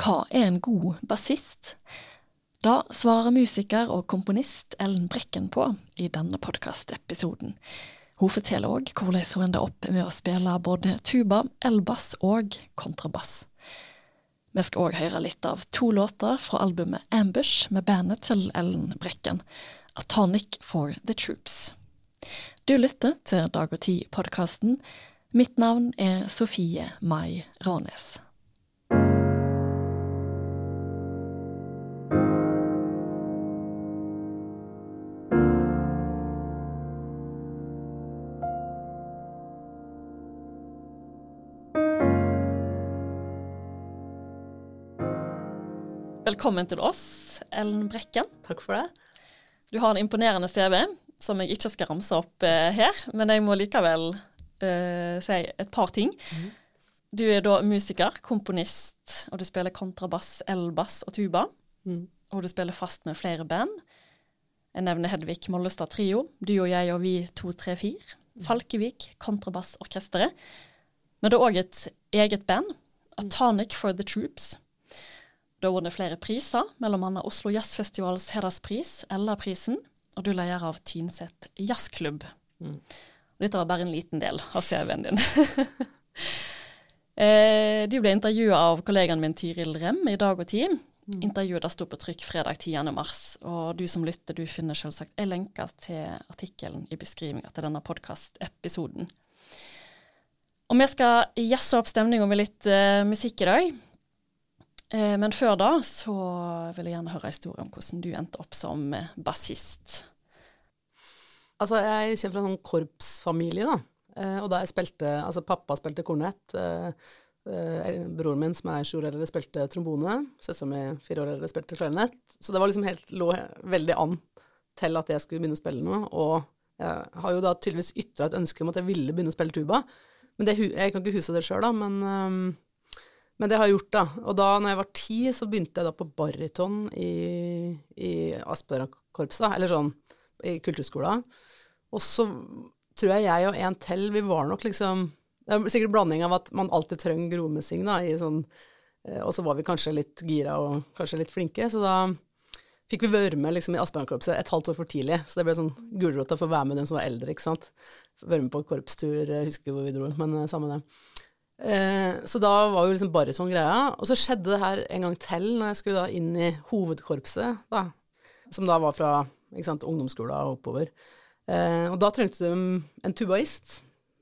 Hva er en god bassist? Da svarer musiker og komponist Ellen Brekken på i denne podkastepisoden. Hun forteller òg hvordan hun ender opp med å spille både tuba, elbass og kontrabass. Vi skal òg høre litt av to låter fra albumet Ambush med bandet til Ellen Brekken, A Tonic for the Troops. Du lytter til Dag og Tid-podkasten. Mitt navn er Sofie Mai Rånes. Velkommen til oss, Ellen Brekken. Takk for det. Du har en imponerende CV som jeg ikke skal ramse opp eh, her, men jeg må likevel eh, si et par ting. Mm. Du er da musiker, komponist, og du spiller kontrabass, elbass og tuba. Mm. Og du spiller fast med flere band. Jeg nevner Hedvig Mollestad Trio, Du og jeg og Vi 234. Mm. Falkevik, Kontrabassorkesteret. Men det er òg et eget band, Atonic for the Troops. Du har vunnet flere priser, bl.a. Oslo Jazzfestivals hederspris, Ella-prisen, og du er leder av Tynset jazzklubb. Mm. Dette var bare en liten del av CV-en din. eh, du ble intervjua av kollegaen min Tiril Rem i Dag og Tid. Mm. Intervjuet sto på trykk fredag 10.3, og du som lytter, du finner selvsagt en lenke til artikkelen i beskrivinga til denne podkastepisoden. Og vi skal jazze opp stemninga med litt uh, musikk i dag. Eh, men før da så vil jeg gjerne høre historien om hvordan du endte opp som eh, bassist. Altså, jeg kommer fra en sånn korpsfamilie, da. Eh, og da jeg spilte Altså, pappa spilte kornett. broren min, som er sju år eldre, spilte trombone. Søstera mi, fire år eldre, spilte klarinett. Så det var liksom helt, lå veldig an til at jeg skulle begynne å spille noe. Og jeg har jo da tydeligvis ytra et ønske om at jeg ville begynne å spille tuba. Men det, jeg kan ikke huske det sjøl, da. Men men det har jeg gjort, da. Og da når jeg var ti, så begynte jeg da på baryton i, i Aspera-korpset, eller sånn i kulturskolen. Og så tror jeg jeg og en til, vi var nok liksom Det er sikkert blanding av at man alltid trenger gromessing, da, i sånn eh, Og så var vi kanskje litt gira og kanskje litt flinke, så da fikk vi være med liksom, i Aspeøra-korpset et halvt år for tidlig. Så det ble sånn gulrot å være med den som var eldre, ikke sant. Være med på korpstur, jeg husker hvor vi dro, men eh, samme det. Eh, så da var jo liksom bare sånn greia. Og så skjedde det her en gang til når jeg skulle da inn i hovedkorpset, da, som da var fra sant, ungdomsskolen og oppover. Eh, og da trengte de en tubaist.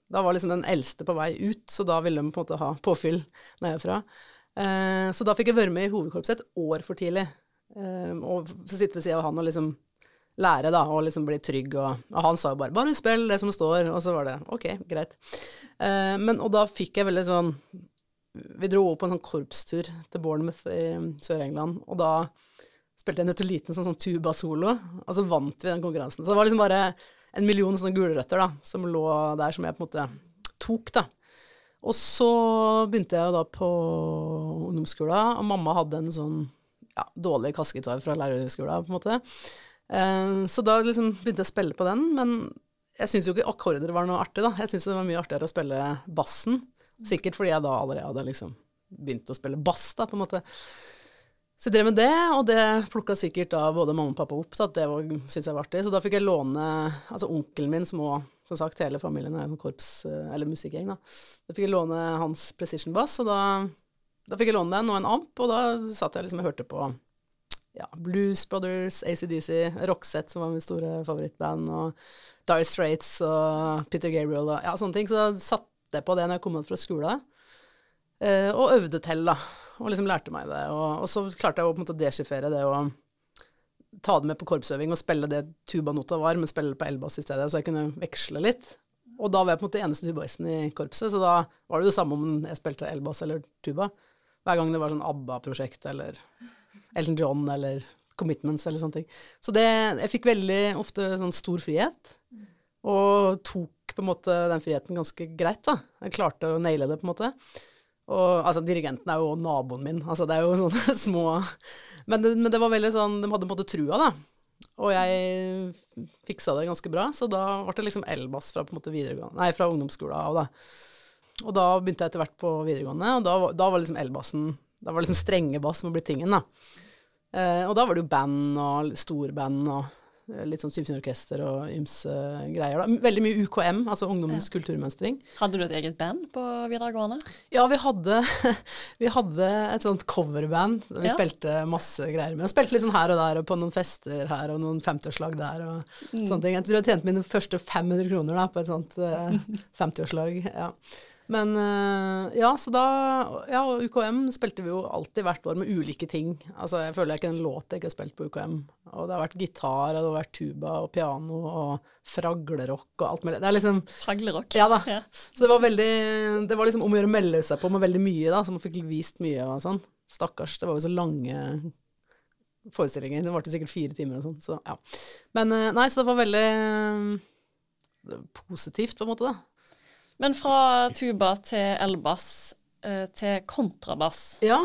Da var liksom den eldste på vei ut, så da ville de på en måte ha påfyll nedfra. Eh, så da fikk jeg være med i hovedkorpset et år for tidlig. Og sitte ved sida av han og liksom lære, da, og liksom bli trygg. Og, og, han sa jo bare 'bare spill det som står', og så var det ok, greit. Eh, men, og da fikk jeg veldig sånn Vi dro opp på en sånn korpstur til Bournemouth i Sør-England, og da spilte jeg en nøtteliten sånn, sånn tuba-solo, og så vant vi den konkurransen. Så det var liksom bare en million sånne gulrøtter da, som lå der, som jeg på en måte tok, da. Og så begynte jeg da på ungdomsskolen, og mamma hadde en sånn ja, dårlig kassegitar fra lærerskolen, på en måte. Uh, så da liksom begynte jeg å spille på den, men jeg syns jo ikke akkorder var noe artig, da. Jeg syns det var mye artigere å spille bassen. Sikkert fordi jeg da allerede hadde liksom begynt å spille bass, da, på en måte. Så jeg drev med det, og det plukka sikkert da både mamma og pappa opp, da, at det syntes jeg var artig. Så da fikk jeg låne Altså onkelen min, som òg som sagt, hele familien er korps, eh, eller musikkgjeng, da. Da fikk jeg låne hans precision bass, og da, da fikk jeg låne den og en amp, og da satt jeg liksom og hørte på ja, Blues Brothers, ACDC, Roxette, som var min store favorittband, og Dire Straits og Peter Gabriel og ja, sånne ting. Så jeg satte jeg på det når jeg kom ut fra skolen, eh, og øvde til, da. Og liksom lærte meg det. Og, og så klarte jeg å på en måte deschiffere det og ta det med på korpsøving og spille det tubanota var, men spille det på elbass i stedet, så jeg kunne veksle litt. Og da var jeg på en måte eneste tubaisten i korpset, så da var det det samme om jeg spilte elbass eller tuba. Hver gang det var sånn ABBA-prosjekt eller Elton John eller Commitments eller sånne ting. Så det Jeg fikk veldig ofte sånn stor frihet, og tok på en måte den friheten ganske greit, da. Jeg klarte å naile det, på en måte. Og altså, dirigenten er jo naboen min, altså det er jo sånne små men men det, var veldig sånn De hadde på en måte trua, da. Og jeg fiksa det ganske bra, så da ble det liksom elbass fra på en måte videregående Nei, fra ungdomsskolen av, da. Og da begynte jeg etter hvert på videregående, og da, da var liksom elbassen Da var liksom strengebass som var blitt tingen, da. Eh, og da var det jo band og storband og eh, litt sånn symfoniorkester og ymse greier. Da. Veldig mye UKM, altså Ungdommens kulturmønstring. Hadde du et eget band på videregående? Ja, vi hadde, vi hadde et sånt coverband. Vi Ja. spilte masse greier med. Og spilte litt sånn her og der, og på noen fester her, og noen 50-årslag der, og sånne ting. Jeg tror jeg tjente mine første 500 kroner da, på et sånt eh, 50-årslag. Ja. Men eh, ja, så da Ja, og UKM spilte vi jo alltid hvert år med ulike ting. Altså, jeg føler er ikke en låt jeg ikke har spilt på UKM. Og det har vært gitar, og det har vært tuba og piano og fraglerock og alt mulig. Det er liksom Fraglerock? Ja da. Så det var veldig Det var liksom om å gjøre å melde seg på med veldig mye, da, så man fikk vist mye og sånn. Stakkars, det var jo så lange forestillinger. Det varte sikkert fire timer og sånn, så ja. Men eh, nei, så det var veldig eh, positivt, på en måte, da. Men fra tuba til elbass eh, til kontrabass, Ja.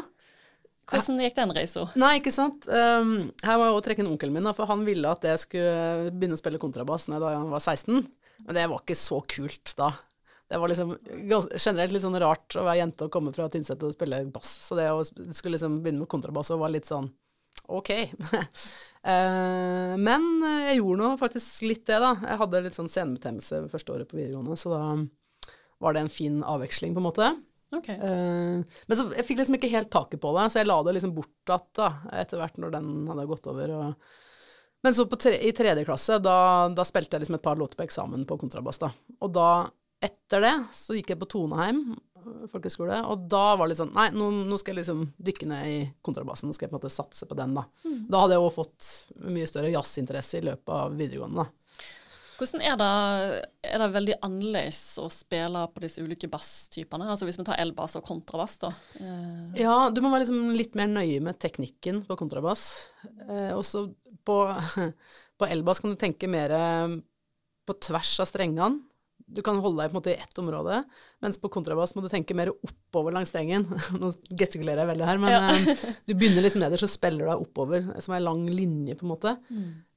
hvordan gikk den reisa? Nei, ikke sant. Um, her må jeg også trekke inn onkelen min, for han ville at jeg skulle begynne å spille kontrabass da jeg var 16. Men det var ikke så kult da. Det var liksom generelt litt sånn rart å være jente og komme fra Tynset og spille bass. Så det å skulle liksom begynne med kontrabass og var litt sånn ok. Eh, men eh, jeg gjorde nå faktisk litt det, da. Jeg hadde litt sånn senebetennelse første året på videregående, så da var det en fin avveksling, på en måte. Okay. Uh, men så jeg fikk liksom ikke helt taket på det, så jeg la det liksom bort igjen etter hvert når den hadde gått over. Og... Men så på tre, i tredje klasse, da, da spilte jeg liksom et par låter på eksamen på kontrabass. da. Og da, etter det, så gikk jeg på Toneheim eh, folkehøgskole, og da var det litt sånn Nei, nå, nå skal jeg liksom dykke ned i kontrabassen, nå skal jeg på en måte satse på den, da. Da hadde jeg òg fått mye større jazzinteresse i løpet av videregående, da. Hvordan er det, er det veldig annerledes å spille på disse ulike basstypene? Altså hvis vi tar elbass og kontrabass, da. Eh, Ja, du må være liksom litt mer nøye med teknikken på kontrabass. Eh, også på, på elbass kan du tenke mer eh, på tvers av strengene. Du kan holde deg på en måte i ett område, mens på kontrabass må du tenke mer oppover langs strengen. Nå gestikulerer jeg veldig her, men Ja. eh, du begynner liksom nederst og spiller deg oppover, som en lang linje, på en måte.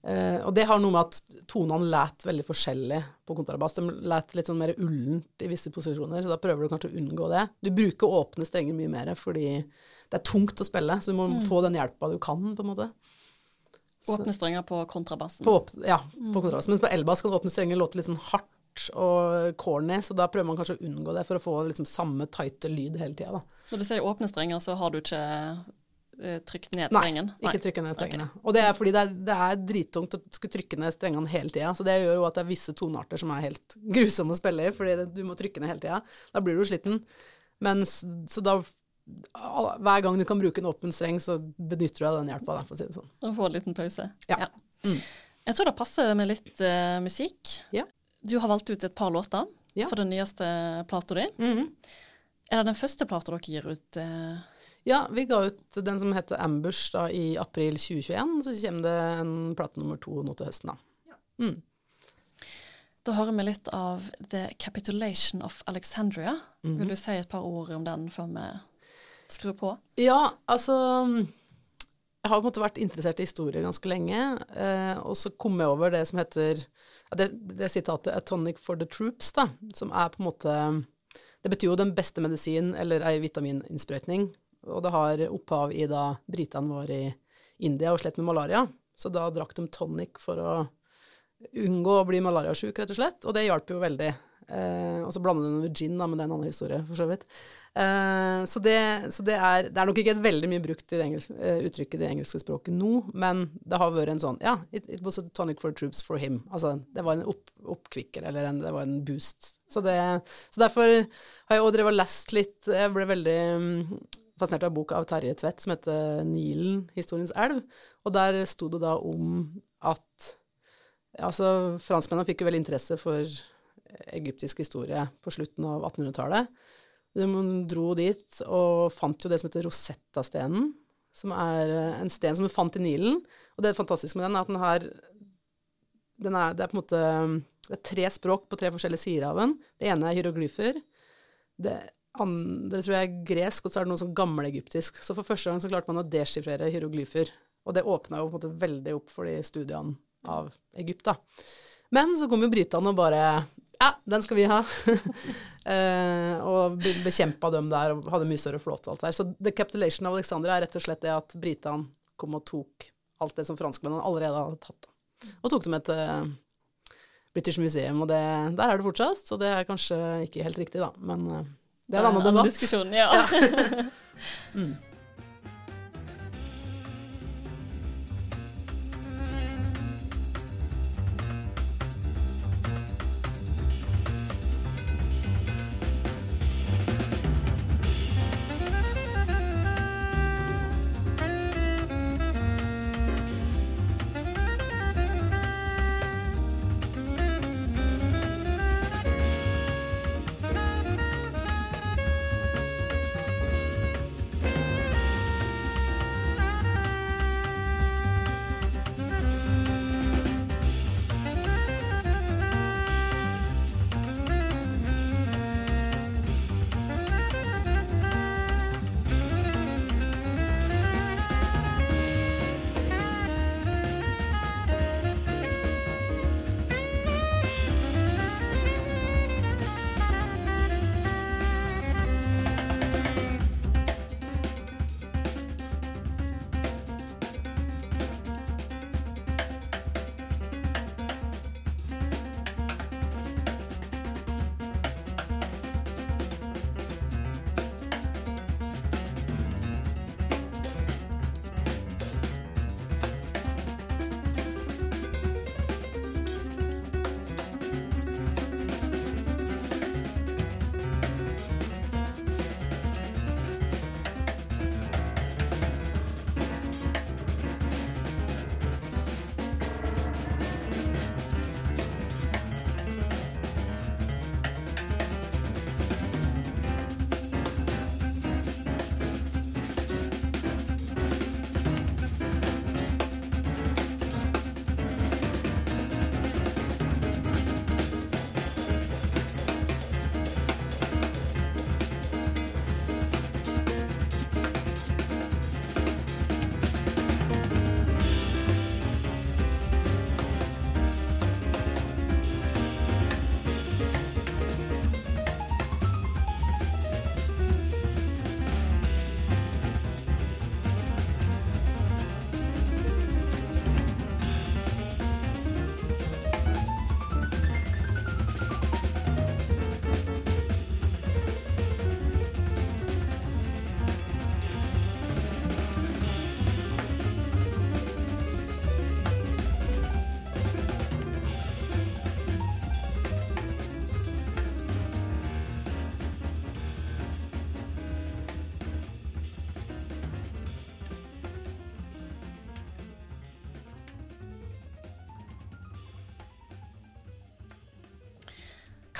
Eh, og det har noe med at tonene læt veldig forskjellig på kontrabass. De læt litt sånn mer ullent i visse posisjoner, så da prøver du kanskje å unngå det. Du bruker åpne strenger mye mer fordi det er tungt å spille, så du må få den hjelpa du kan, på en måte. åpne strenger på kontrabassen. På, ja, på kontrabassen. Mens på elbass kan åpne strenger låte litt sånn hardt og corny, så da prøver man kanskje å unngå det for å få liksom samme tighte lyd hele tida, da. Når du sier åpne strenger, så har du ikke eh, trykt ned strengen? Nei, ikke trykke ned strengene. Og det er fordi det er, det er drittungt å skulle trykke ned strengene hele tida. Så det gjør jo at det er visse tonearter som er helt grusomme å spille i, fordi du må trykke ned hele tida. Da blir du sliten. Mens, så da Hver gang du kan bruke en åpen streng, så benytter du deg av den hjelpa, for å si det sånn. Og få en liten pause. Ja. Mm. Jeg tror det passer med litt uh, musikk. Ja. Du har valgt ut et par låter Ja. for den nyeste plata di. Mhm. Er det den første plata dere gir ut? eh, Ja, vi ga ut den som heter Ambush da, i april 2021, så kommer det en plate nummer to nå til høsten. da. Mm. Da hører vi litt av The Capitulation of Alexandria. Mhm. Vil du si et par ord om den før vi skrur på? Ja, altså Jeg har på en måte vært interessert i historie ganske lenge, eh, og så kom jeg over det som heter ja, det, det sitatet 'A tonic for the troops', da, som er på en måte Det betyr jo den beste medisin, eller ei vitamininnsprøytning, og det har opphav i da britene var i India og slett med malaria, så da drakk de tonic for å unngå å bli malariasjuk, rett og slett, og det hjalp jo veldig. Eh, og så blander du den med gin, da, men det er en annen historie, for så vidt. Eh, så det, så det, er, det er nok ikke et veldig mye brukt i det engelske, eh, uttrykket i det engelske språket nå, men det har vært en sånn Ja, it, it was a tonic for troops for him. Altså, det var en opp, oppkvikker, eller en, det var en boost. Så, det, så derfor har jeg òg drevet og lest litt Jeg ble veldig mm, fascinert av boka av Terje Tvedt som heter 'Nilen historiens elv', og der sto det da om at Altså, franskmennene fikk jo veldig interesse for egyptisk historie på slutten av 1800-tallet. De dro dit og fant jo det som heter Rosetta-stenen, som er eh, en sten som du fant i Nilen. Og det fantastiske med den er at den har den er, Det er på en måte det er tre språk på tre forskjellige sider av den. Det ene er hieroglyfer. Det andre tror jeg er gresk, og så er det noe sånn gammelegyptisk. Så for første gang så klarte man å deschiffrere hieroglyfer. Og det åpna jo på en måte veldig opp for de studiene av Egypt, da. Men så kom jo britene og bare Ja, den skal vi ha. eh, og be- bekjempa dem der og hadde mye større flåte og alt der. Så The Capitulation av Alexandria er rett og slett det at britene kom og tok alt det som franskmennene allerede hadde tatt. Og tok dem med til British Museum, og det, der er det fortsatt. Så det er kanskje ikke helt riktig, da. Men eh, det er en annen debatt. diskusjon, ja.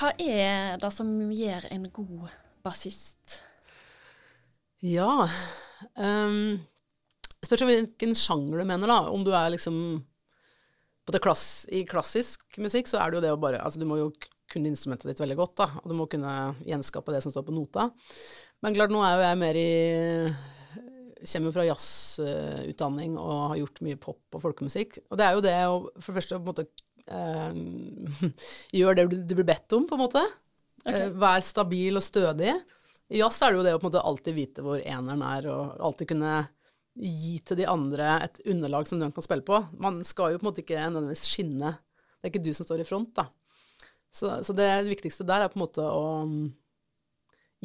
Hva er det som gjør en god bassist? Ja um, Spørs om hvilken sjanger du mener, da. Om du er liksom klass, I klassisk musikk så er det jo det å bare Altså, du må jo kunne instrumentet ditt veldig godt, da. Og du må kunne gjenskape det som står på nota. Men klart, nå er jo jeg mer i Kommer fra jazzutdanning og har gjort mye pop og folkemusikk. Og det er jo det å for det første måte eh, gjør det du, du blir bedt om, på en måte. Okay. Vær stabil og stødig. I jazz er det jo det å på en måte alltid vite hvor eneren er, og alltid kunne gi til de andre et underlag som de kan spille på. Man skal jo på en måte ikke nødvendigvis skinne. Det er ikke du som står i front, da. Så, så det viktigste der er på en måte å mm,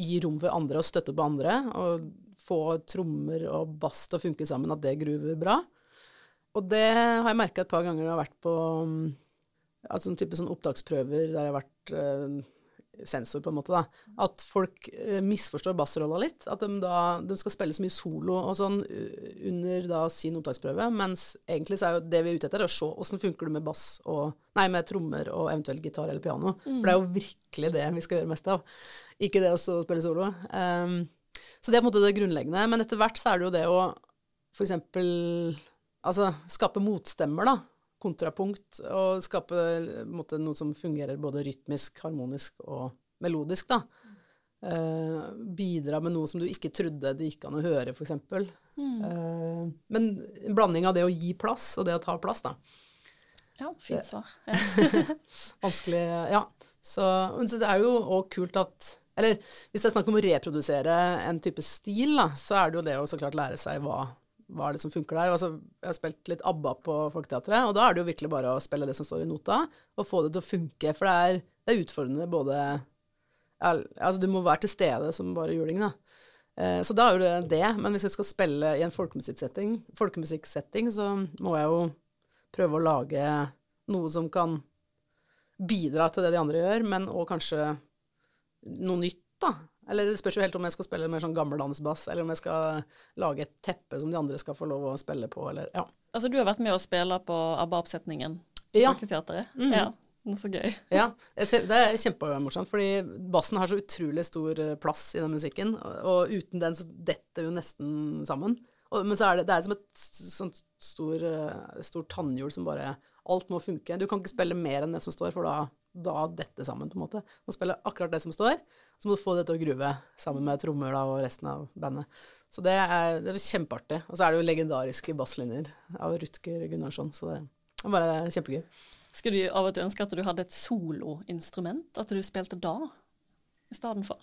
gi rom for andre og støtte på andre, og få trommer og bass til å funke sammen, at det gruver bra. Og det har jeg merka et par ganger når jeg har vært på mm, altså en type sånn opptaksprøver der jeg har vært uh, sensor, på en måte, da. At folk uh, misforstår bassrolla litt. At de da de skal spille så mye solo og sånn under da sin opptaksprøve, mens egentlig så er jo det vi er ute etter, å se åssen funker det med bass og Nei, med trommer og eventuelt gitar eller piano. For det er jo virkelig det vi skal gjøre mest av. Ikke det å spille solo. Um, så det er på en måte det grunnleggende. Men etter hvert så er det jo det å eksempel altså, skape motstemmer, da. Kontrapunkt. Og skape måte, noe som fungerer både rytmisk, harmonisk og melodisk, da. Eh, bidra med noe som du ikke trodde det gikk an å høre, f.eks. Uh, men en blanding av det å gi plass og det å ta plass, da. Ja, fint svar. Ja. Vanskelig Ja. Så, så det er jo òg kult at Eller hvis det er snakk om å reprodusere en type stil, da, så er det jo det å så klart lære seg hva, hva er det som funker der. Altså, jeg har spilt litt ABBA på Folketeatret, og da er det jo virkelig bare å spille det som står i nota, og få det til å funke. For det er, det er utfordrende både Altså, du må være til stede som bare juling, da. Eh, så da er jo det det. Men hvis jeg skal spille i en folkemusikksetting, folkemusikksetting så må jeg jo prøve å lage noe som kan bidra til det de andre gjør, men òg kanskje noe nytt, da. Eller det spørs jo helt om jeg skal spille mer sånn gammeldansbass, eller om jeg skal lage et teppe som de andre skal få lov å spille på, eller ja. Altså, du har vært med å spille på ABBA-oppsetningen i Ja. Folketeatret? Mhm. Ja. Så gøy. Ja, ser, det er kjempemorsomt, fordi bassen har så utrolig stor eh, plass i den musikken, og, og uten den så detter jo nesten sammen. Og, men så er det, det er som et sånt stor, eh, stor tannhjul som bare Alt må funke. Du kan ikke spille mer enn det som står, for da, da dette sammen, på en måte. Du må spille akkurat det som står, så må du få det til å gruve sammen med trommer og resten av bandet. Så det er, det er kjempeartig. Og så er det jo legendariske basslinjer av Rutger Gunnarsson, så det er bare kjempegøy. Skulle du av og til ønske at du hadde et soloinstrument? At du spilte da i stedet for?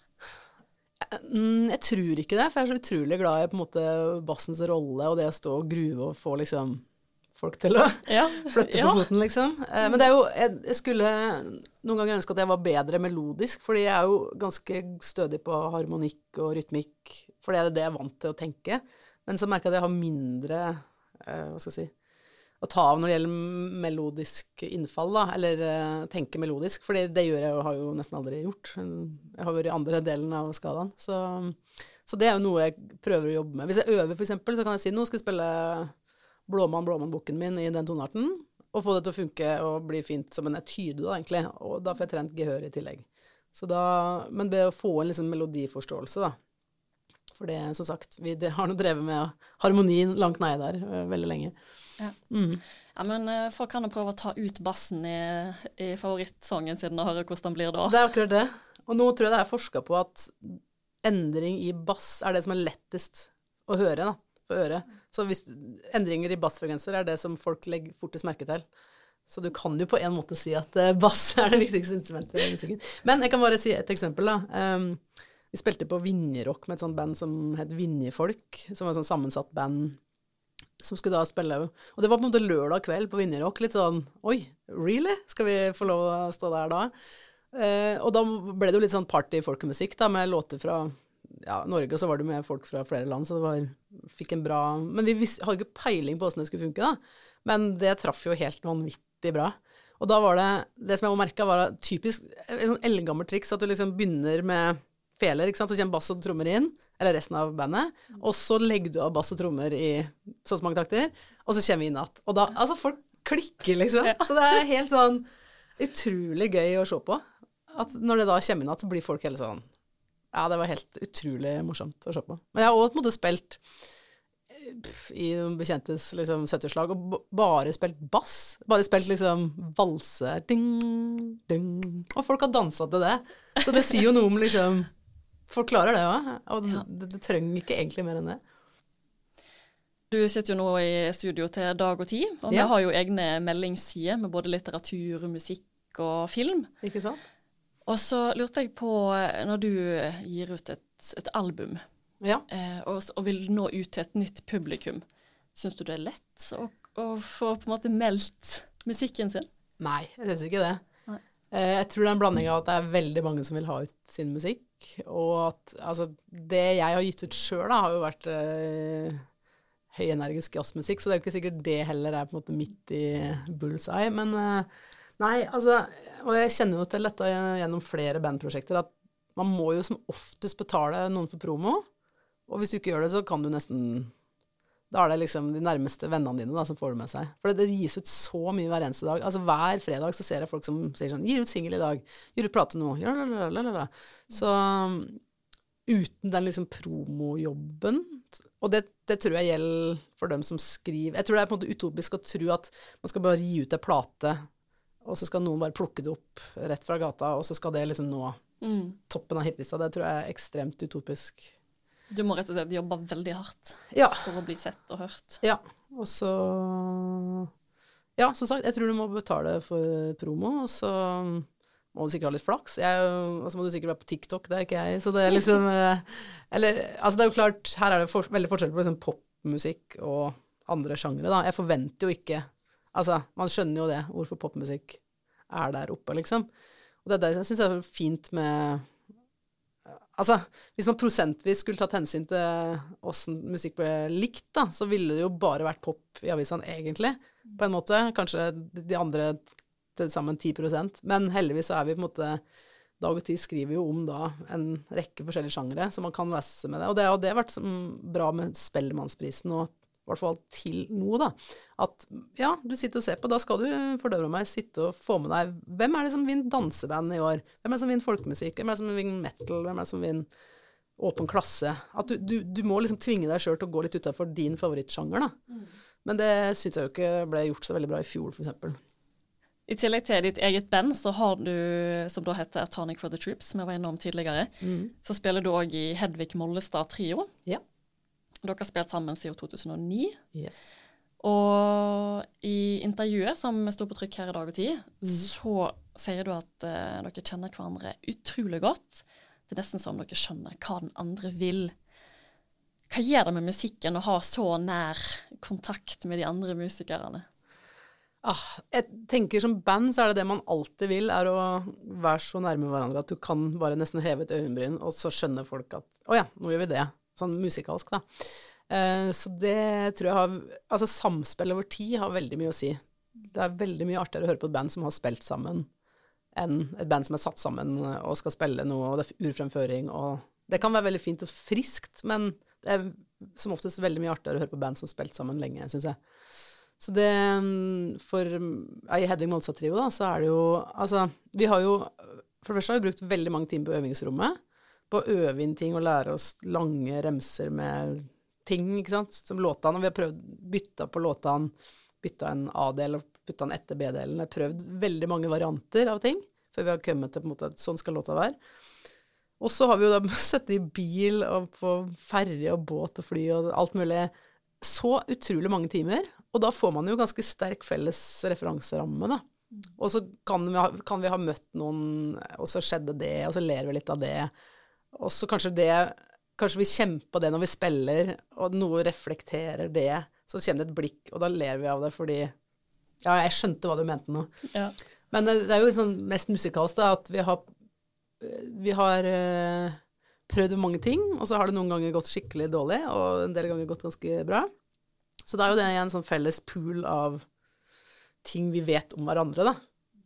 Mm, jeg tror ikke det, for jeg er så utrolig glad i på en måte bassens rolle og det å stå og gruve og få liksom folk til å Ja. flytte på foten, liksom. Eh, men det er jo jeg, jeg skulle noen ganger ønske at jeg var bedre melodisk, fordi jeg er jo ganske stødig på harmonikk og rytmikk, for det er det jeg er vant til å tenke. Men så merker jeg at jeg har mindre eh, hva skal jeg si å ta av når det gjelder melodisk innfall, da, eller eh, tenke melodisk, for det gjør jeg jo, har jo nesten aldri gjort. Jeg har vært i andre delen av skalaen, så, så det er jo noe jeg prøver å jobbe med. Hvis jeg øver, eksempel, så kan jeg si nå skal jeg spille Blåmann, Blåmann-boken min i den tonearten, og få det til å funke og bli fint som en etyde, da, egentlig. Og da får jeg trent gehør i tillegg. Så da, men ved å få en liksom melodiforståelse, da. For det, som sagt, vi det har nå drevet med harmonien langt nede der øh, veldig lenge. Ja. Mm. ja, men eh, folk kan jo prøve å ta ut bassen i, i favorittsangen sin og høre hvordan den blir da. Det er akkurat det. Og nå tror jeg det er forska på at endring i bass er det som er lettest å høre, da, for øret. Så hvis endringer i bassfrekvenser er det som folk legger fortest merke til. Så du kan jo på en måte si at eh, bass er det viktigste instrumentet i musikken. Men jeg kan bare si et eksempel, da. Um, vi spilte på Vinjerock med et sånt band som het Vinjefolk, som var et sånn sammensatt band som skulle da spille Og det var på en måte lørdag kveld på Vinjerock. Litt sånn Oi, really? Skal vi få lov å stå der da? Uh, og da ble det jo litt sånn party-folkemusikk da, med låter fra ja, Norge, og så var det med folk fra flere land, så det var Fikk en bra Men vi hadde ikke peiling på åssen det skulle funke, da. Men det traff jo helt vanvittig bra. Og da var det Det som jeg merka, var typisk et sånn eldgammelt triks at du liksom begynner med feler, ikke sant, så kommer bass og trommer inn, eller resten av bandet, og så legger du av bass og trommer i så og så mange takter, og så kommer vi inn igjen. Og da Altså, folk klikker, liksom. Så det er helt sånn utrolig gøy å se på. At når det da kommer inn igjen, så blir folk helt sånn Ja, det var helt utrolig morsomt å se på. Men jeg har òg på en måte spilt eh, pff, i noen bekjentes liksom 70-årslag og bare spilt bass. Bare spilt liksom valse ding, ding. Og folk har dansa til det. Så det sier jo noe om liksom Folk klarer det òg. Og Ja. det, det trenger ikke egentlig mer enn det. Du sitter jo nå i studio til dag og tid, og Ja. vi har jo egne meldingssider med både litteratur, musikk og film. Ikke sant? Og så lurte jeg på, eh, når du gir ut et, et album, Ja. eh, og, og vil nå ut til et nytt publikum, syns du det er lett å, å få på en måte meldt musikken sin? Nei, jeg syns ikke det. Eh, Jeg tror det er en blanding av at det er veldig mange som vil ha ut sin musikk, og at altså, det jeg har gitt ut sjøl, har jo vært eh, høyenergisk jazzmusikk, så det er jo ikke sikkert det heller er på en måte midt i bullseye. Men eh, nei, altså Og jeg kjenner jo til dette gjennom flere bandprosjekter, at man må jo som oftest betale noen for promo, og hvis du ikke gjør det, så kan du nesten da er det liksom de nærmeste vennene dine da, som får det med seg. For det, det gis ut så mye hver eneste dag. Altså Hver fredag så ser jeg folk som sier sånn 'Gir ut singel i dag. Gir ut plate nå.' Ja, la, la, la, la, la. Så uten den liksom promojobben Og det, det tror jeg gjelder for dem som skriver Jeg tror det er på en måte utopisk å tro at man skal bare gi ut ei plate, og så skal noen bare plukke det opp rett fra gata, og så skal det liksom nå Mm. toppen av hitlista. Det tror jeg er ekstremt utopisk. Du må rett og slett jobbe veldig hardt Ja. for å bli sett og hørt. Ja, og så Ja, som sagt, jeg tror du må betale for promo, og så må du sikkert ha litt flaks. Jeg, og så må du sikkert være på TikTok, det er ikke jeg. Så det er liksom eh, Eller altså, det er jo klart, her er det for, veldig forskjell på liksom popmusikk og andre sjangre, da. Jeg forventer jo ikke Altså, man skjønner jo det, hvorfor popmusikk er der oppe, liksom. Og det er det jeg syns er fint med Altså, hvis man prosentvis skulle tatt hensyn til åssen musikk ble likt, da, så ville det jo bare vært pop i avisene, egentlig, på en måte. Kanskje de andre til sammen 10 Men heldigvis så er vi på en måte Dag og Tid skriver jo om da en rekke forskjellige sjangere, så man kan lese med det. Og det har det vært bra med Spellemannsprisen og i hvert fall til nå, da. At ja, du sitter og ser på, da skal du fordømme meg sitte og få med deg Hvem er det som vinner danseband i år? Hvem er det som vinner folkemusikk? Hvem er det som vinner metal? Hvem er det som vinner åpen klasse? At du, du, du må liksom tvinge deg sjøl til å gå litt utafor din favorittsjanger, da. Mm. Men det syns jeg jo ikke ble gjort så veldig bra i fjor, f.eks. I tillegg til ditt eget band, så har du, som da heter Atonic for the Troops, som jeg var innom tidligere, mm. så spiller du òg i Hedvig Mollestad Trio. Ja. Dere har spilt sammen siden 2009. Yes. Og i intervjuet som sto på trykk her i dag og tid, mm. så sier du at uh, dere kjenner hverandre utrolig godt. Det er nesten som dere skjønner hva den andre vil. Hva gjør det med musikken å ha så nær kontakt med de andre musikerne? Ah, jeg tenker Som band så er det det man alltid vil, er å være så nærme hverandre at du kan bare nesten heve et øyenbryn, og så skjønner folk at å ja, nå gjør vi det sånn musikalsk, da. Uh, så det tror jeg har Altså samspill over tid har veldig mye å si. Det er veldig mye artigere å høre på et band som har spilt sammen, enn et band som er satt sammen og skal spille noe, og det er urfremføring og Det kan være veldig fint og friskt, men det er som oftest veldig mye artigere å høre på band som har spilt sammen lenge, syns jeg. Så det For ja, i Hedvig Molstad-trio, da, så er det jo Altså, vi har jo For det første har vi brukt veldig mange timer på øvingsrommet på å øve inn ting og lære oss lange remser med ting, ikke sant, som låtene. Og vi har prøvd bytta på låtene, bytta en A-del og putta den etter B-delen. Vi har prøvd veldig mange varianter av ting før vi har kommet til på en måte at sånn skal låta være. Og så har vi jo da sittet i bil og på ferje og båt og fly og alt mulig. Så utrolig mange timer. Og da får man jo ganske sterk felles referanseramme, da. Og så kan vi, ha, kan vi ha møtt noen, og så skjedde det, og så ler vi litt av det. Og så kanskje det Kanskje vi kjemper på det når vi spiller, og noe reflekterer det. Så kommer det et blikk, og da ler vi av det fordi Ja, jeg skjønte hva du mente nå. Ja. Men det er jo liksom mest musikalsk da, at vi har, vi har uh, prøvd mange ting, og så har det noen ganger gått skikkelig dårlig, og en del ganger gått ganske bra. Så det er jo det en sånn felles pool av ting vi vet om hverandre, da.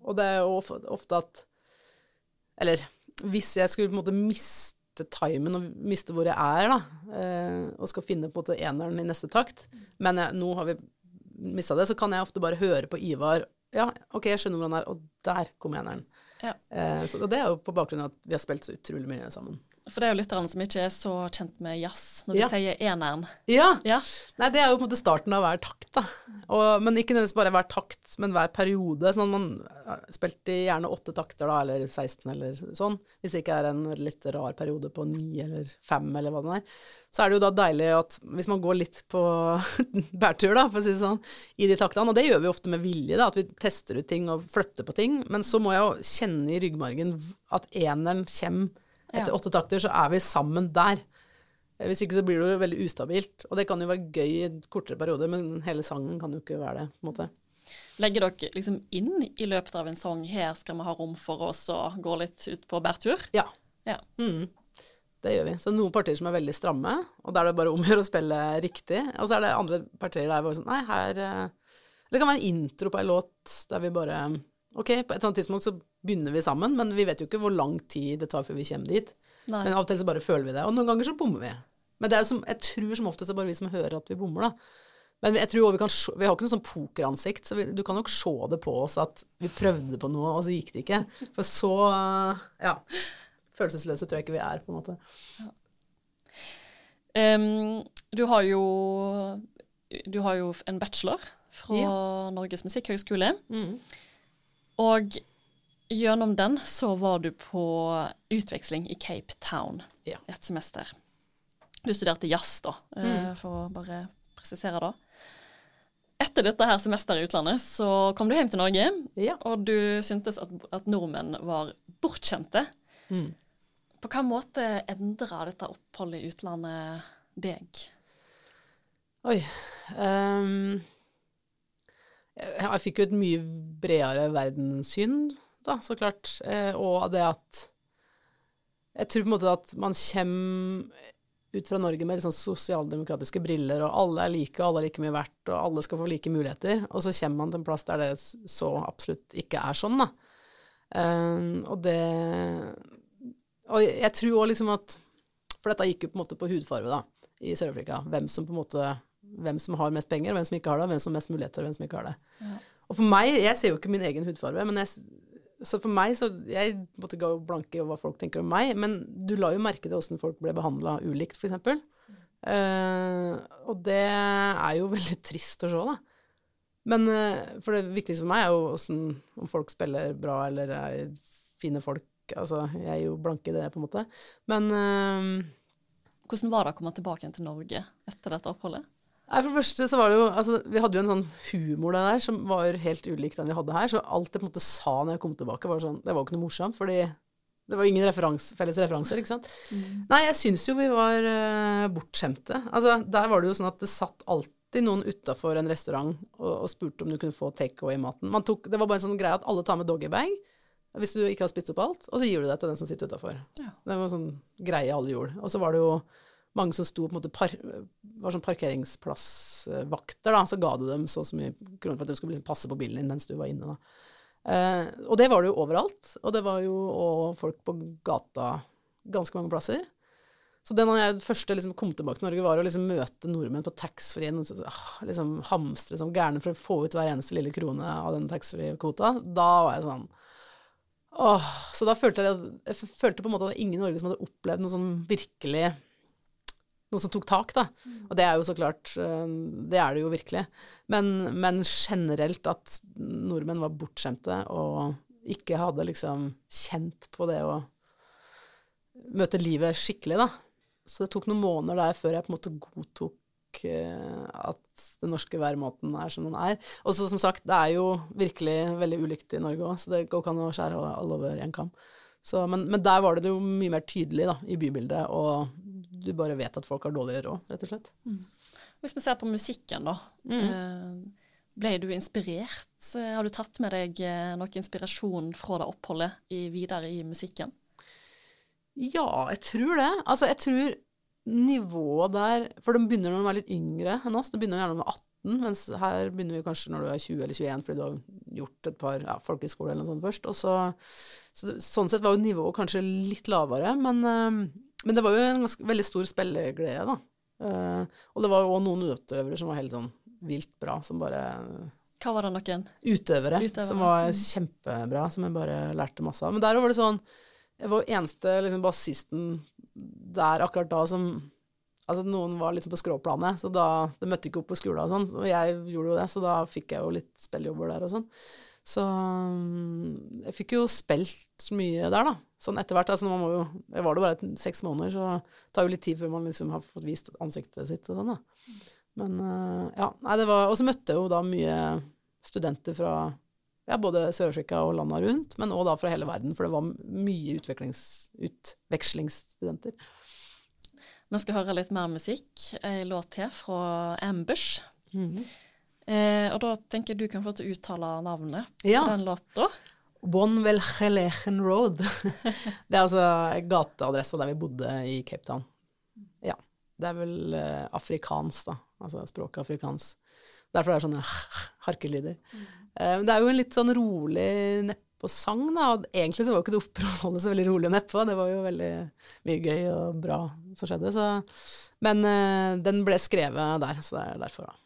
Og det er jo ofte at Eller hvis jeg skulle på en måte miste timen og miste hvor jeg er, da, eh, og skal finne på en måte eneren i neste takt, men jeg, nå har vi mista det, så kan jeg ofte bare høre på Ivar Ja, OK, jeg skjønner hvor han er, og der kom eneren. Ja. Eh, så, og det er jo på bakgrunn av at vi har spilt så utrolig mye sammen. For det er jo lytterne som ikke er så kjent med jazz, når du ja. sier eneren. Ja. ja. Nei, det er jo på en måte starten av hver takt, da. Og, men ikke nødvendigvis bare hver takt, men hver periode. Sånn man spilte gjerne åtte takter, da, eller 16 eller sånn. Hvis det ikke er en litt rar periode på ni eller fem, eller hva det er. Så er det jo da deilig at hvis man går litt på bærtur, da, for å si det sånn, i de taktene, og det gjør vi ofte med vilje, da, at vi tester ut ting og flytter på ting, men så må jeg jo kjenne i ryggmargen at eneren kommer etter åtte takter så er vi sammen der. Hvis ikke så blir det jo veldig ustabilt. Og det kan jo være gøy i en kortere periode, men hele sangen kan jo ikke være det. på en måte. Legger dere liksom inn i løpet av en sang her skal vi ha rom for oss å gå litt ut på bærtur? Ja. ja. Mm. Det gjør vi. Så noen partier som er veldig stramme, og der er det bare om å gjøre å spille riktig. Og så er det andre partier der hvor sånn Nei, her eh, Eller det kan være en intro på en låt der vi bare Ok, på et eller annet tidspunkt så begynner vi sammen, men vi vet jo ikke hvor lang tid det tar før vi kommer dit. Nei. Men av og til så bare føler vi det. Og noen ganger så bommer vi. Men det er som, jeg tror som oftest det er bare vi som hører at vi bommer, da. Men jeg tror vi, kan, vi har ikke noe sånn pokeransikt, så vi, du kan nok se det på oss at vi prøvde på noe, og så gikk det ikke. For så ja, følelsesløse tror jeg ikke vi er, på en måte. Ja. Um, du har jo du har jo en bachelor fra ja. Norges musikkhøgskole. Mm. Og gjennom den så var du på utveksling i Cape Town ja. et semester. Du studerte jazz, da, eh, mm. for å bare presisere det. etter dette her semesteret i utlandet, så kom du hjem til Norge, Ja. og du syntes at, at nordmenn var bortskjemte. Mm. På hvilken måte endra dette oppholdet i utlandet deg? Oi. ehm, jeg, jeg fikk jo et mye bredere verdenssyn, da, så klart. Eh, og det at Jeg tror på en måte at man kommer ut fra Norge med sånn sosialdemokratiske briller, og alle er like, og alle er like mye verdt, og alle skal få like muligheter. Og så kommer man til en plass der det så absolutt ikke er sånn, da. Ehm, og det Og jeg tror òg liksom at For dette gikk jo på en måte på hudfarge, da, i Sør-Afrika. Hvem som på en måte Hvem som har mest penger, og hvem som ikke har det, og hvem som har mest muligheter, og hvem som ikke har det. Ja. Og for meg Jeg ser jo ikke min egen hudfarge, men jeg, så for meg så Jeg måtte gå blanke i hva folk tenker om meg, men du la jo merke til åssen folk ble behandla ulikt, f.eks. Uh, og det er jo veldig trist å se, da. Men uh, for det viktigste for meg er jo åssen om folk spiller bra eller er fine folk. Altså, jeg er jo blanke i det, på en måte. Men uh, Hvordan var det å komme tilbake igjen til Norge etter dette oppholdet? Nei, For det første så var det jo altså, Vi hadde jo en sånn humor der som var helt ulik den vi hadde her. Så alt jeg på en måte sa når jeg kom tilbake, var sånn Det var jo ikke noe morsomt, fordi det var ingen referans, felles referanser, ikke sant. Nei, jeg syns jo vi var uh, bortskjemte. Altså, der var det jo sånn at det satt alltid noen utafor en restaurant og, og spurte om du kunne få takeaway-maten. Det var bare en sånn greie at alle tar med doggybag hvis du ikke har spist opp alt, og så gir du det til den som sitter utafor. Ja. Det var en sånn greie alle gjorde. Og så var det jo mange som sto på en måte par, var sånn parkeringsplassvakter, da, så ga du dem så og så mye kroner for at du skulle liksom passe på bilen din mens du var inne. da. Eh, og det var det jo overalt, og det var jo og folk på gata ganske mange plasser. Så det når jeg første liksom kom tilbake til Norge, var å liksom møte nordmenn på taxfree-en ah, liksom hamstre som gærne for å få ut hver eneste lille krone av den taxfree-kvota. Da var jeg sånn Åh, så da følte jeg, jeg følte på en måte at det var ingen i Norge som hadde opplevd noe sånn virkelig Noe som tok tak, da. Og det er jo så klart eh, Det er det jo virkelig. Men, men generelt at nordmenn var bortskjemte og ikke hadde liksom kjent på det å møte livet skikkelig, da. Så det tok noen måneder der før jeg på en måte godtok eh, at den norske væremåten er som den er. Og så som sagt, det er jo virkelig veldig ulikt i Norge òg, så det går ikke an å skjære alle over én kam. Så, men, men der var det jo mye mer tydelig da, i bybildet, og du bare vet at folk har dårligere råd, rett og slett. Hvis vi ser på musikken, da. Mm. eh, Ble du inspirert? Eh, Har du tatt med deg eh, noe inspirasjon fra det oppholdet i, videre i musikken? Ja, jeg tror det. Altså, jeg tror nivået der For de begynner når de er litt yngre enn oss. De begynner gjerne med 18, mens her begynner vi kanskje når du er 20 eller 21 fordi du har gjort et par ja, folkehøyskole eller noe sånt først. Så, så sånn sett var jo nivået kanskje litt lavere, men, men det var jo en ganske, veldig stor spilleglede, da. Uh, og det var jo òg noen utøvere som var helt sånn vilt bra, som bare Hva var det noen? utøvere, Utøvere, som var mm. kjempebra, som jeg bare lærte masse av. Men der var det sånn Jeg var eneste liksom, bassisten der akkurat da som Altså, noen var liksom på skråplanet, så da Det møtte ikke opp på skolen og sånn, og jeg gjorde jo det, så da fikk jeg jo litt spilljobber der og sånn. Så mm, jeg fikk jo spilt mye der, da. Sånn etter hvert. Altså, man må jo Jeg var det bare et, seks måneder, så det tar jo litt tid før man liksom har fått vist ansiktet sitt og sånn, da. Men øh, ja, nei, det var Og så møtte jeg jo da mye studenter fra ja, både Sør-Afrika og landa rundt, men òg da fra hele verden, for det var mye utvekslingsstudenter. Vi skal høre litt mer musikk. Ei låt til fra Ambush. Mhm. Eh, og da tenker jeg du kan få til å uttale navnet Ja. på den låta. Bon Velgelegen Road. det er altså gateadressa der vi bodde i Cape Town. Ja. Det er vel uh, afrikansk, da. Altså språket afrikansk. Derfor er det sånne harkelyder. Mm. Uh, det er jo en litt sånn rolig nedpå-sang, da. Egentlig så var jo ikke det oppholdet så veldig rolig og neppe. Det var jo veldig mye gøy og bra som skjedde. Så. Men uh, den ble skrevet der, så det er derfor, da.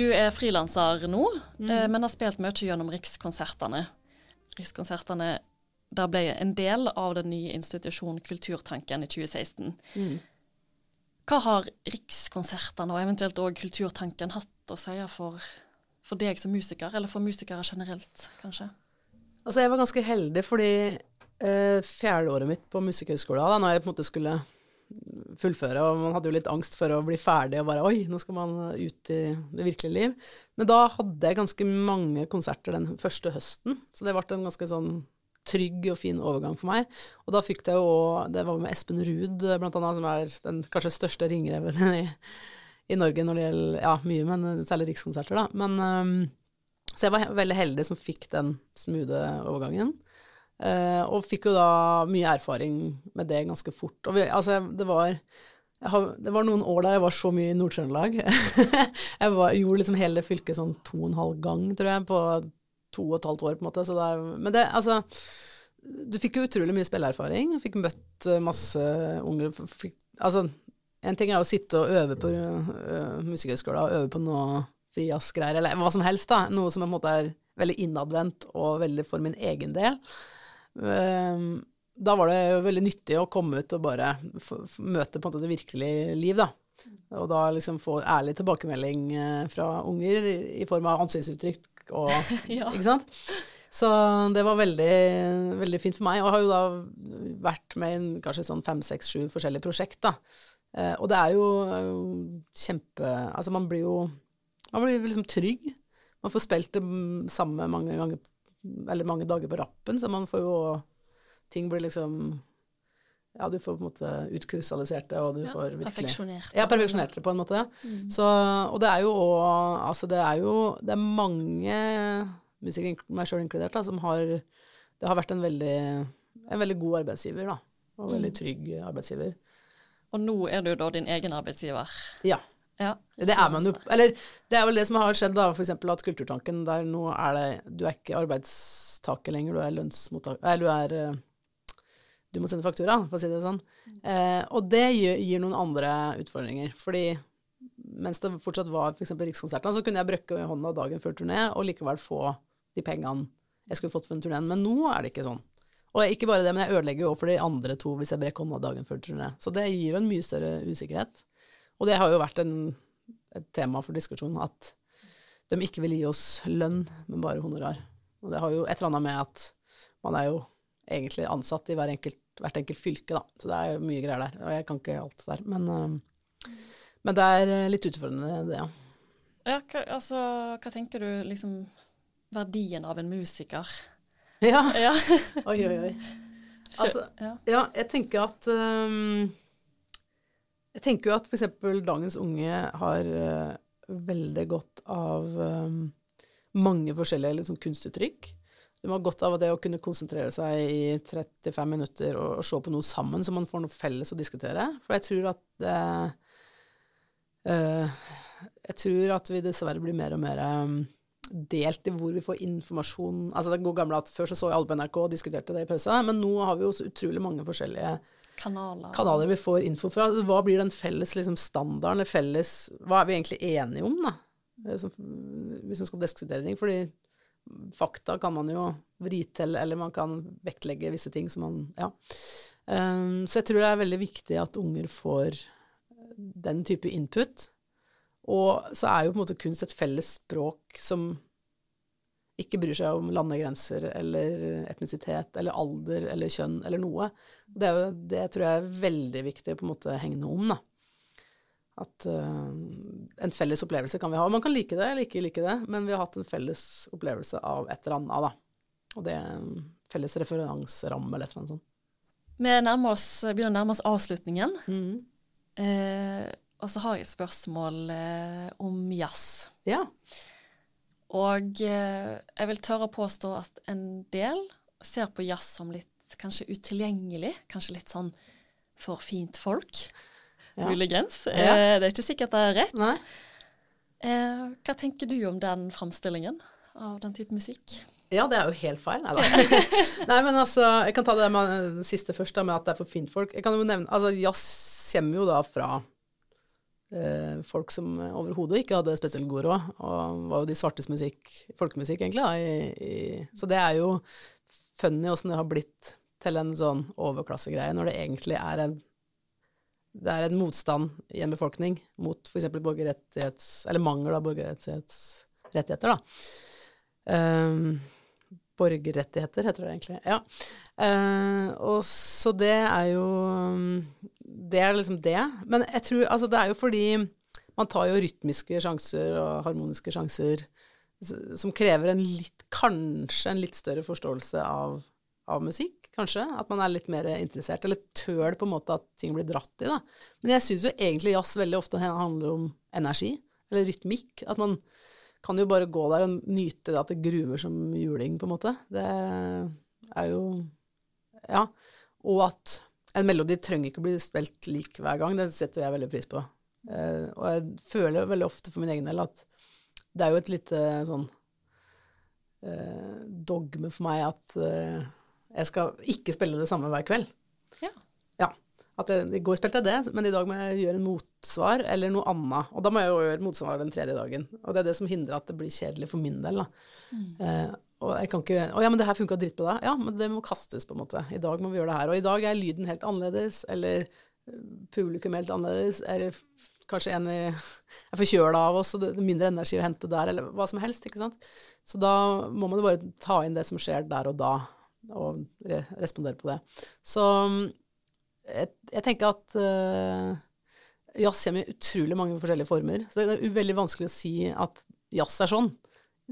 Du er frilanser nå, Mm. eh, men har spilt mye gjennom Rikskonsertene. Rikskonsertene der ble en del av den nye institusjonen Kulturtanken i 2016. Mm. Hva har Rikskonsertene og eventuelt òg Kulturtanken hatt å si for, for deg som musiker, eller for musikere generelt, kanskje? Altså, jeg var ganske heldig fordi eh, fjerdeåret mitt på Musikkhøgskolen, da når jeg på en måte skulle fullføre, og man hadde jo litt angst for å bli ferdig og bare Oi, nå skal man ut i det virkelige liv. Men da hadde jeg ganske mange konserter den første høsten, så det ble en ganske sånn trygg og fin overgang for meg. Og da fikk det jo Det var med Espen Ruud, blant annet, som er den kanskje største ringreven i, i Norge når det gjelder Ja, mye, men særlig rikskonserter, da. Men um, så jeg var veldig heldig som fikk den smoothe overgangen. Eh, og fikk jo da mye erfaring med det ganske fort. Og vi, altså, det var har, det var noen år der jeg var så mye i Nord-Trøndelag. jeg var, gjorde liksom hele fylket sånn to og en halv gang, tror jeg, på to og et halvt år, på en måte. Så det er, men det, altså Du fikk jo utrolig mye spilleerfaring. Fikk møtt eh, masse unger. Fikk, altså, en ting er å sitte og øve på uh, Musikkhøgskolen, og øve på noe frijazzgreier, eller hva som helst, da. Noe som på en måte er veldig innadvendt og veldig for min egen del. Ehm, da var det veldig nyttig å komme ut og bare møte på en måte det virkelige liv, da. Og da liksom få ærlig tilbakemelding eh, fra unger i, form av ansiktsuttrykk og Ja. Ikke sant? Så det var veldig, veldig fint for meg. Og har jo da vært med i kanskje sånn fem, seks, sju forskjellige prosjekt, da. Eh, og det er jo, er jo kjempe Altså man blir jo Man blir liksom trygg. Man får spilt det mm, samme mange ganger eller mange dager på rappen, så man får jo Ting blir liksom Ja, du får på en måte utkrystallisert det, og du Ja, får virkelig Perfeksjonert. ja, perfeksjonert det på en måte. Mm. Så, og det er jo òg Altså, det er jo Det er mange musikere, meg sjøl inkludert, da, som har Det har vært en veldig, en veldig god arbeidsgiver, da. Og veldig Mm. trygg arbeidsgiver. Og nå er du da din egen arbeidsgiver. Ja. Ja. Det er man jo Eller det er vel det som har skjedd, da. For eksempel at Kulturtanken, der nå er det Du er ikke arbeidstaker lenger, du er lønnsmottaker Eller du er eh, Du må sende faktura, for å si det sånn. Eh, og det gir, gir noen andre utfordringer. Fordi mens det fortsatt var f.eks. Rikskonsertene, så kunne jeg brøkke hånda dagen før turné og likevel få de pengene jeg skulle fått for den turneen. Men nå er det ikke sånn. Og ikke bare det, men jeg ødelegger jo for de andre to hvis jeg brekker hånda dagen før turné. Så det gir jo en mye større usikkerhet. Og det har jo vært en, et tema for diskusjon at de ikke vil gi oss lønn, men bare honorar. Og det har jo et eller annet med at man er jo egentlig ansatt i hver enkelt, hvert enkelt fylke, da. Så det er jo mye greier der. Og jeg kan ikke alt der. Men, øh, men det er øh, litt utfordrende, det, ja. Ja, hva, altså, hva tenker du liksom verdien av en musiker? Ja. Ja. Oi, oi, oi. Altså, ja. Ja, jeg tenker at øhm, Jeg tenker jo at f.eks. dagens unge har uh, veldig godt av um, mange forskjellige liksom, kunstuttrykk. De har godt av det å kunne konsentrere seg i 35 minutter og, og se på noe sammen, så man får noe felles å diskutere. For jeg tror at uh, uh, Jeg tror at vi dessverre blir mer og mer um, delt i hvor vi får informasjon. Altså det gode gamle at Før så så jeg alle på NRK og diskuterte det i pausa, men nå har vi jo så utrolig mange forskjellige Kanaler. kanaler vi får info fra. Hva blir den felles liksom, standarden, felles Hva er vi egentlig enige om, da? Eh, hvis man skal diskutere ting. Fordi fakta kan man jo vri til, eller man kan vektlegge visse ting som man Ja. Um, så jeg tror det er veldig viktig at unger får den type input. Og så er jo på en måte kunst et felles språk som ikke bryr seg om landegrenser eller etnisitet eller alder eller kjønn eller noe. Det, er jo, det tror jeg er veldig viktig på en måte hegne om, da. At uh, en felles opplevelse kan vi ha. Man kan like det eller ikke like det, men vi har hatt en felles opplevelse av et eller annet, da. Og det er en felles referanseramme eller et eller annet sånt. Vi oss, begynner å nærme oss avslutningen. Mm. Eh, og så har jeg et spørsmål eh, om jazz. Ja. Og eh, jeg vil tørre å påstå at en del ser på jazz som litt kanskje utilgjengelig. Kanskje litt sånn for fint folk, Ja. muligens. Ja. Eh, det er ikke sikkert det er rett. Eh, hva tenker du om den framstillingen av den type musikk? Ja, det er jo helt feil. Nei da. Nei, men altså, jeg kan ta det med den siste først, da, med at det er for fint folk. Jeg kan jo nevne Altså, jazz kommer jo da fra eh, folk som overhodet ikke hadde spesielt god råd, og var jo de svartes musikk, folkemusikk egentlig, da. I, i, så det er jo funny åssen det har blitt til en sånn overklassegreie, når det egentlig er en det er en motstand i en befolkning mot f.eks. borgerrettighets... Eller mangel av borgerrettighetsrettigheter, da. Um, borgerrettigheter, heter det egentlig. Ja. Uh, og så det er jo Det er liksom det. Men jeg tror Altså, det er jo fordi man tar jo rytmiske sjanser og harmoniske sjanser som krever en litt Kanskje en litt større forståelse av, av musikk, kanskje. At man er litt mer interessert. Eller tøl på en måte at ting blir dratt i, da. Men jeg syns jo egentlig jazz veldig ofte handler om energi. Eller rytmikk. At man kan jo bare gå der og nyte det at det gruver som juling, på en måte. Det er jo Ja. Og at en melodi trenger ikke å bli spilt lik hver gang. Det setter jeg veldig pris på. Uh, og jeg føler veldig ofte for min egen del at det er jo et lite sånn uh, dogme for meg at uh, jeg skal ikke spille det samme hver kveld. Ja. At I går spilte jeg det, men i dag må jeg gjøre en motsvar eller noe annet. Og da må jeg jo gjøre motsvar den tredje dagen. Og det er det som hindrer at det blir kjedelig for min del. da. Mm. Og jeg kan ikke Å ja, men det her funka dritbra. Ja, men det må kastes, på en måte. I dag må vi gjøre det her. Og i dag er lyden helt annerledes, eller publikum helt annerledes, eller kanskje en er forkjøla av oss, og det er mindre energi å hente der, eller hva som helst, ikke sant. Så da må man jo bare ta inn det som skjer der og da, og re respondere på det. Så jeg, jeg tenker at uh, jazz kommer i utrolig mange forskjellige former. Så det er veldig vanskelig å si at jazz er sånn.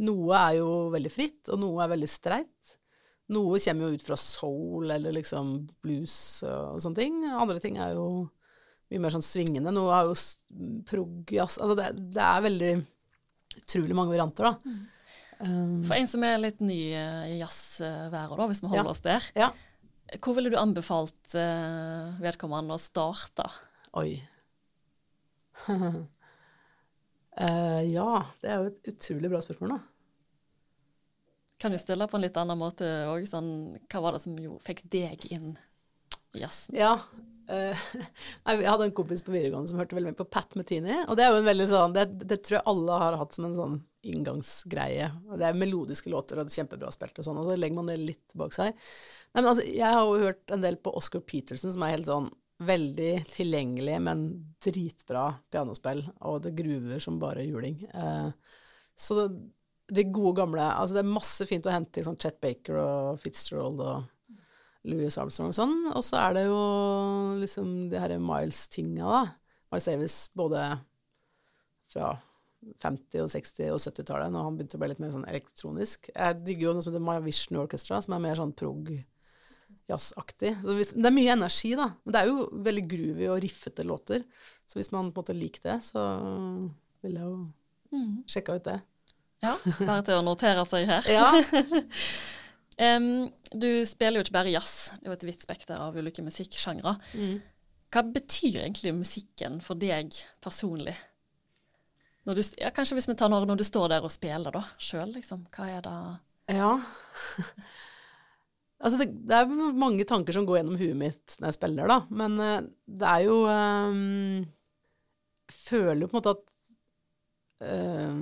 Noe er jo veldig fritt, og noe er veldig streit. Noe kommer jo ut fra soul eller liksom blues og sånne ting. Andre ting er jo mye mer sånn svingende. Noe er jo prog-jazz Altså det, det, er veldig utrolig mange varianter, da. Mm. Um, For en som er litt ny i jazzværet, da, hvis vi holder ja, oss der. Ja. Hvor ville du anbefalt uh, vedkommende å starte? Oi. Uh, ja, det er jo et utrolig bra spørsmål, da. Kan du stille på en litt annen måte òg? Sånn, hva var det som jo fikk deg inn i jazzen? Ja. Uh, jeg hadde en kompis på videregående som hørte veldig mye på Pat Metini. Og det er jo en veldig sånn, det, det, tror jeg alle har hatt som en sånn inngangsgreie. Det er melodiske låter og kjempebra spilt og sånn, og så legger man det litt bak seg. Nei, men altså, jeg har jo hørt en del på Oscar Peterson, som er helt sånn veldig tilgjengelig, men dritbra pianospill, og det gruver som bare juling. Eh, så det, det, gode gamle Altså, det er masse fint å hente i sånn Chet Baker og Fitzgerald og Louis Armstrong og sånn, og så er det jo liksom de her Miles-tinga, da. Miles Davis både fra 50-, og 60- og 70-tallet, når han begynte å bli litt mer sånn elektronisk. Jeg digger jo noe som heter My Vision Orchestra, som er mer sånn prog jazzaktig. det er mye energi, da. Men det er jo veldig groovy og riffete låter. Så hvis man på en måte liker det, så vil jeg jo mm. sjekke ut det. Ja, bare til å notere seg her. ja. um, du spiller jo ikke bare jazz, det er jo et vidt spekter av ulike musikksjangre. Mm. Hva betyr egentlig musikken for deg personlig? Du, ja, kanskje hvis vi tar når, når du står der og spiller da, sjøl, liksom. Hva er det Ja. Altså det, det, er mange tanker som går gjennom huet mitt når jeg spiller, da. Men uh, det er jo um, Føler jo på en måte at uh,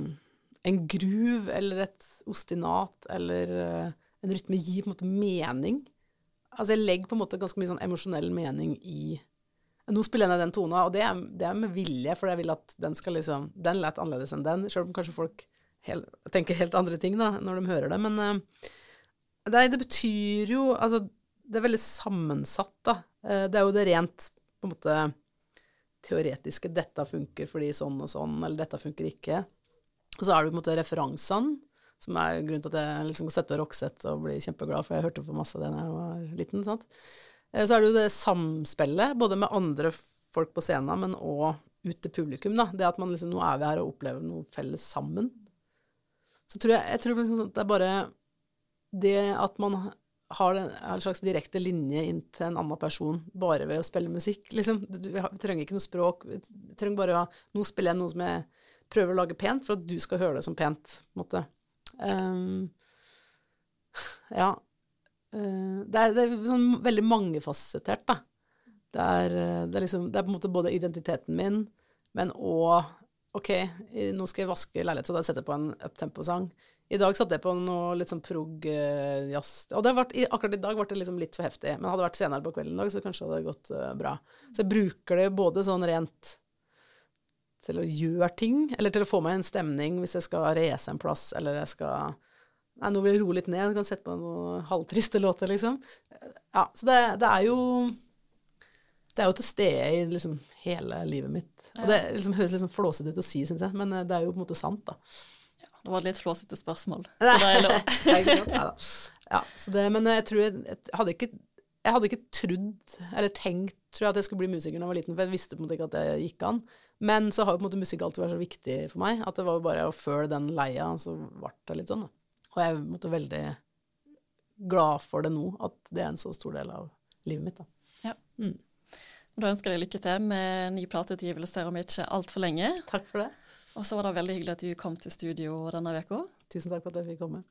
en gruv eller et ostinat eller uh, en rytme gir på en måte mening. Altså jeg legger på en måte ganske mye sånn emosjonell mening i Nå spiller jeg ned den tona, og det er, det er, med vilje, for jeg vil at den skal liksom Den lett annerledes enn den, selv om kanskje folk helt, tenker helt andre ting da, når de hører det. Men uh, det, det betyr jo Altså, det er veldig sammensatt, da. Uh, det er jo det rent på en måte teoretiske 'dette funker fordi sånn og sånn', eller 'dette funker ikke'. Og så er det på en måte referansene, som er grunnen til at jeg liksom setter på Roxette og blir kjempeglad, for jeg hørte på masse av det da jeg var liten. sant? Eh, så er det jo det samspillet, både med andre folk på scenen, men òg ut til publikum. da. Det at man liksom Nå er vi her og opplever noe felles sammen. Så tror jeg, jeg tror liksom at det er bare det at man har en slags direkte linje inn til en annen person bare ved å spille musikk. Liksom, vi, trenger ikke noe språk. Vi trenger bare å Nå spiller jeg noe som jeg prøver å lage pent, for at du skal høre det som pent. på en måte. Um, ja. Uh, det, er, det er, sånn veldig mangefasettert, da. Det er, det, er liksom, det er, på en måte både identiteten min, men òg Ok, nå skal jeg vaske leilighet, så da setter jeg på en uptempo-sang. I dag satte jeg på noe litt sånn prog-jazz. og vært, akkurat i dag ble det liksom litt for heftig. Men hadde det vært senere på kvelden i dag, så kanskje hadde det gått uh, bra. Så jeg bruker det både sånn rent til å gjøre ting, eller til å få meg en stemning hvis jeg skal race en plass, eller jeg skal Nei, nå vil jeg rolig litt ned, jeg kan sette på noen halvtriste låter, liksom. Ja, så det, det er jo det er jo til stede i liksom hele livet mitt. Og det liksom høres litt liksom flåsete ut å si, syns jeg, men eh, det er jo på en måte sant, da. Ja, det var et litt flåsete spørsmål, så det er lov. ja, ja, det, men jeg tror jeg, jeg, hadde ikke jeg hadde ikke trodd, eller tenkt, tror jeg, at jeg skulle bli musiker da jeg var liten, for jeg visste på en måte ikke at det gikk an. Men så har jo på en måte musikk alltid vært så viktig for meg, at det var jo bare å føle den leia, og så ble det litt sånn, da. Og jeg er på en måte veldig glad for det nå, at det er en så stor del av livet mitt, da. Ja. Mm. Da ønsker jeg deg lykke til med ny plateutgivelse om ikke altfor lenge. Takk for det. Og så var det veldig hyggelig at du kom til studio denne uka. Tusen takk for at jeg fikk komme.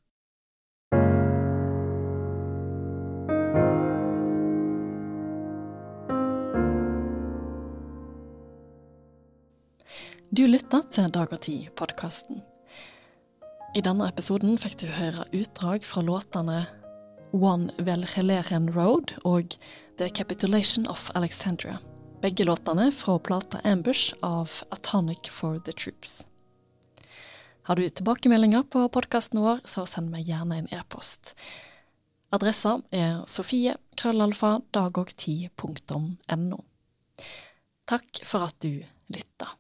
Du lytter til Dag og Tid-podkasten. I denne episoden fikk du høre utdrag fra låtene One Velgeleren Road og The Capitulation of Alexandria. Begge låtene fra plata Ambush av Atonic for the Troops. Har du tilbakemeldinger på podkasten vår, så send meg gjerne en e-post. Adressa er sofie krøllalfa dagogti.no. Takk for at du lytta.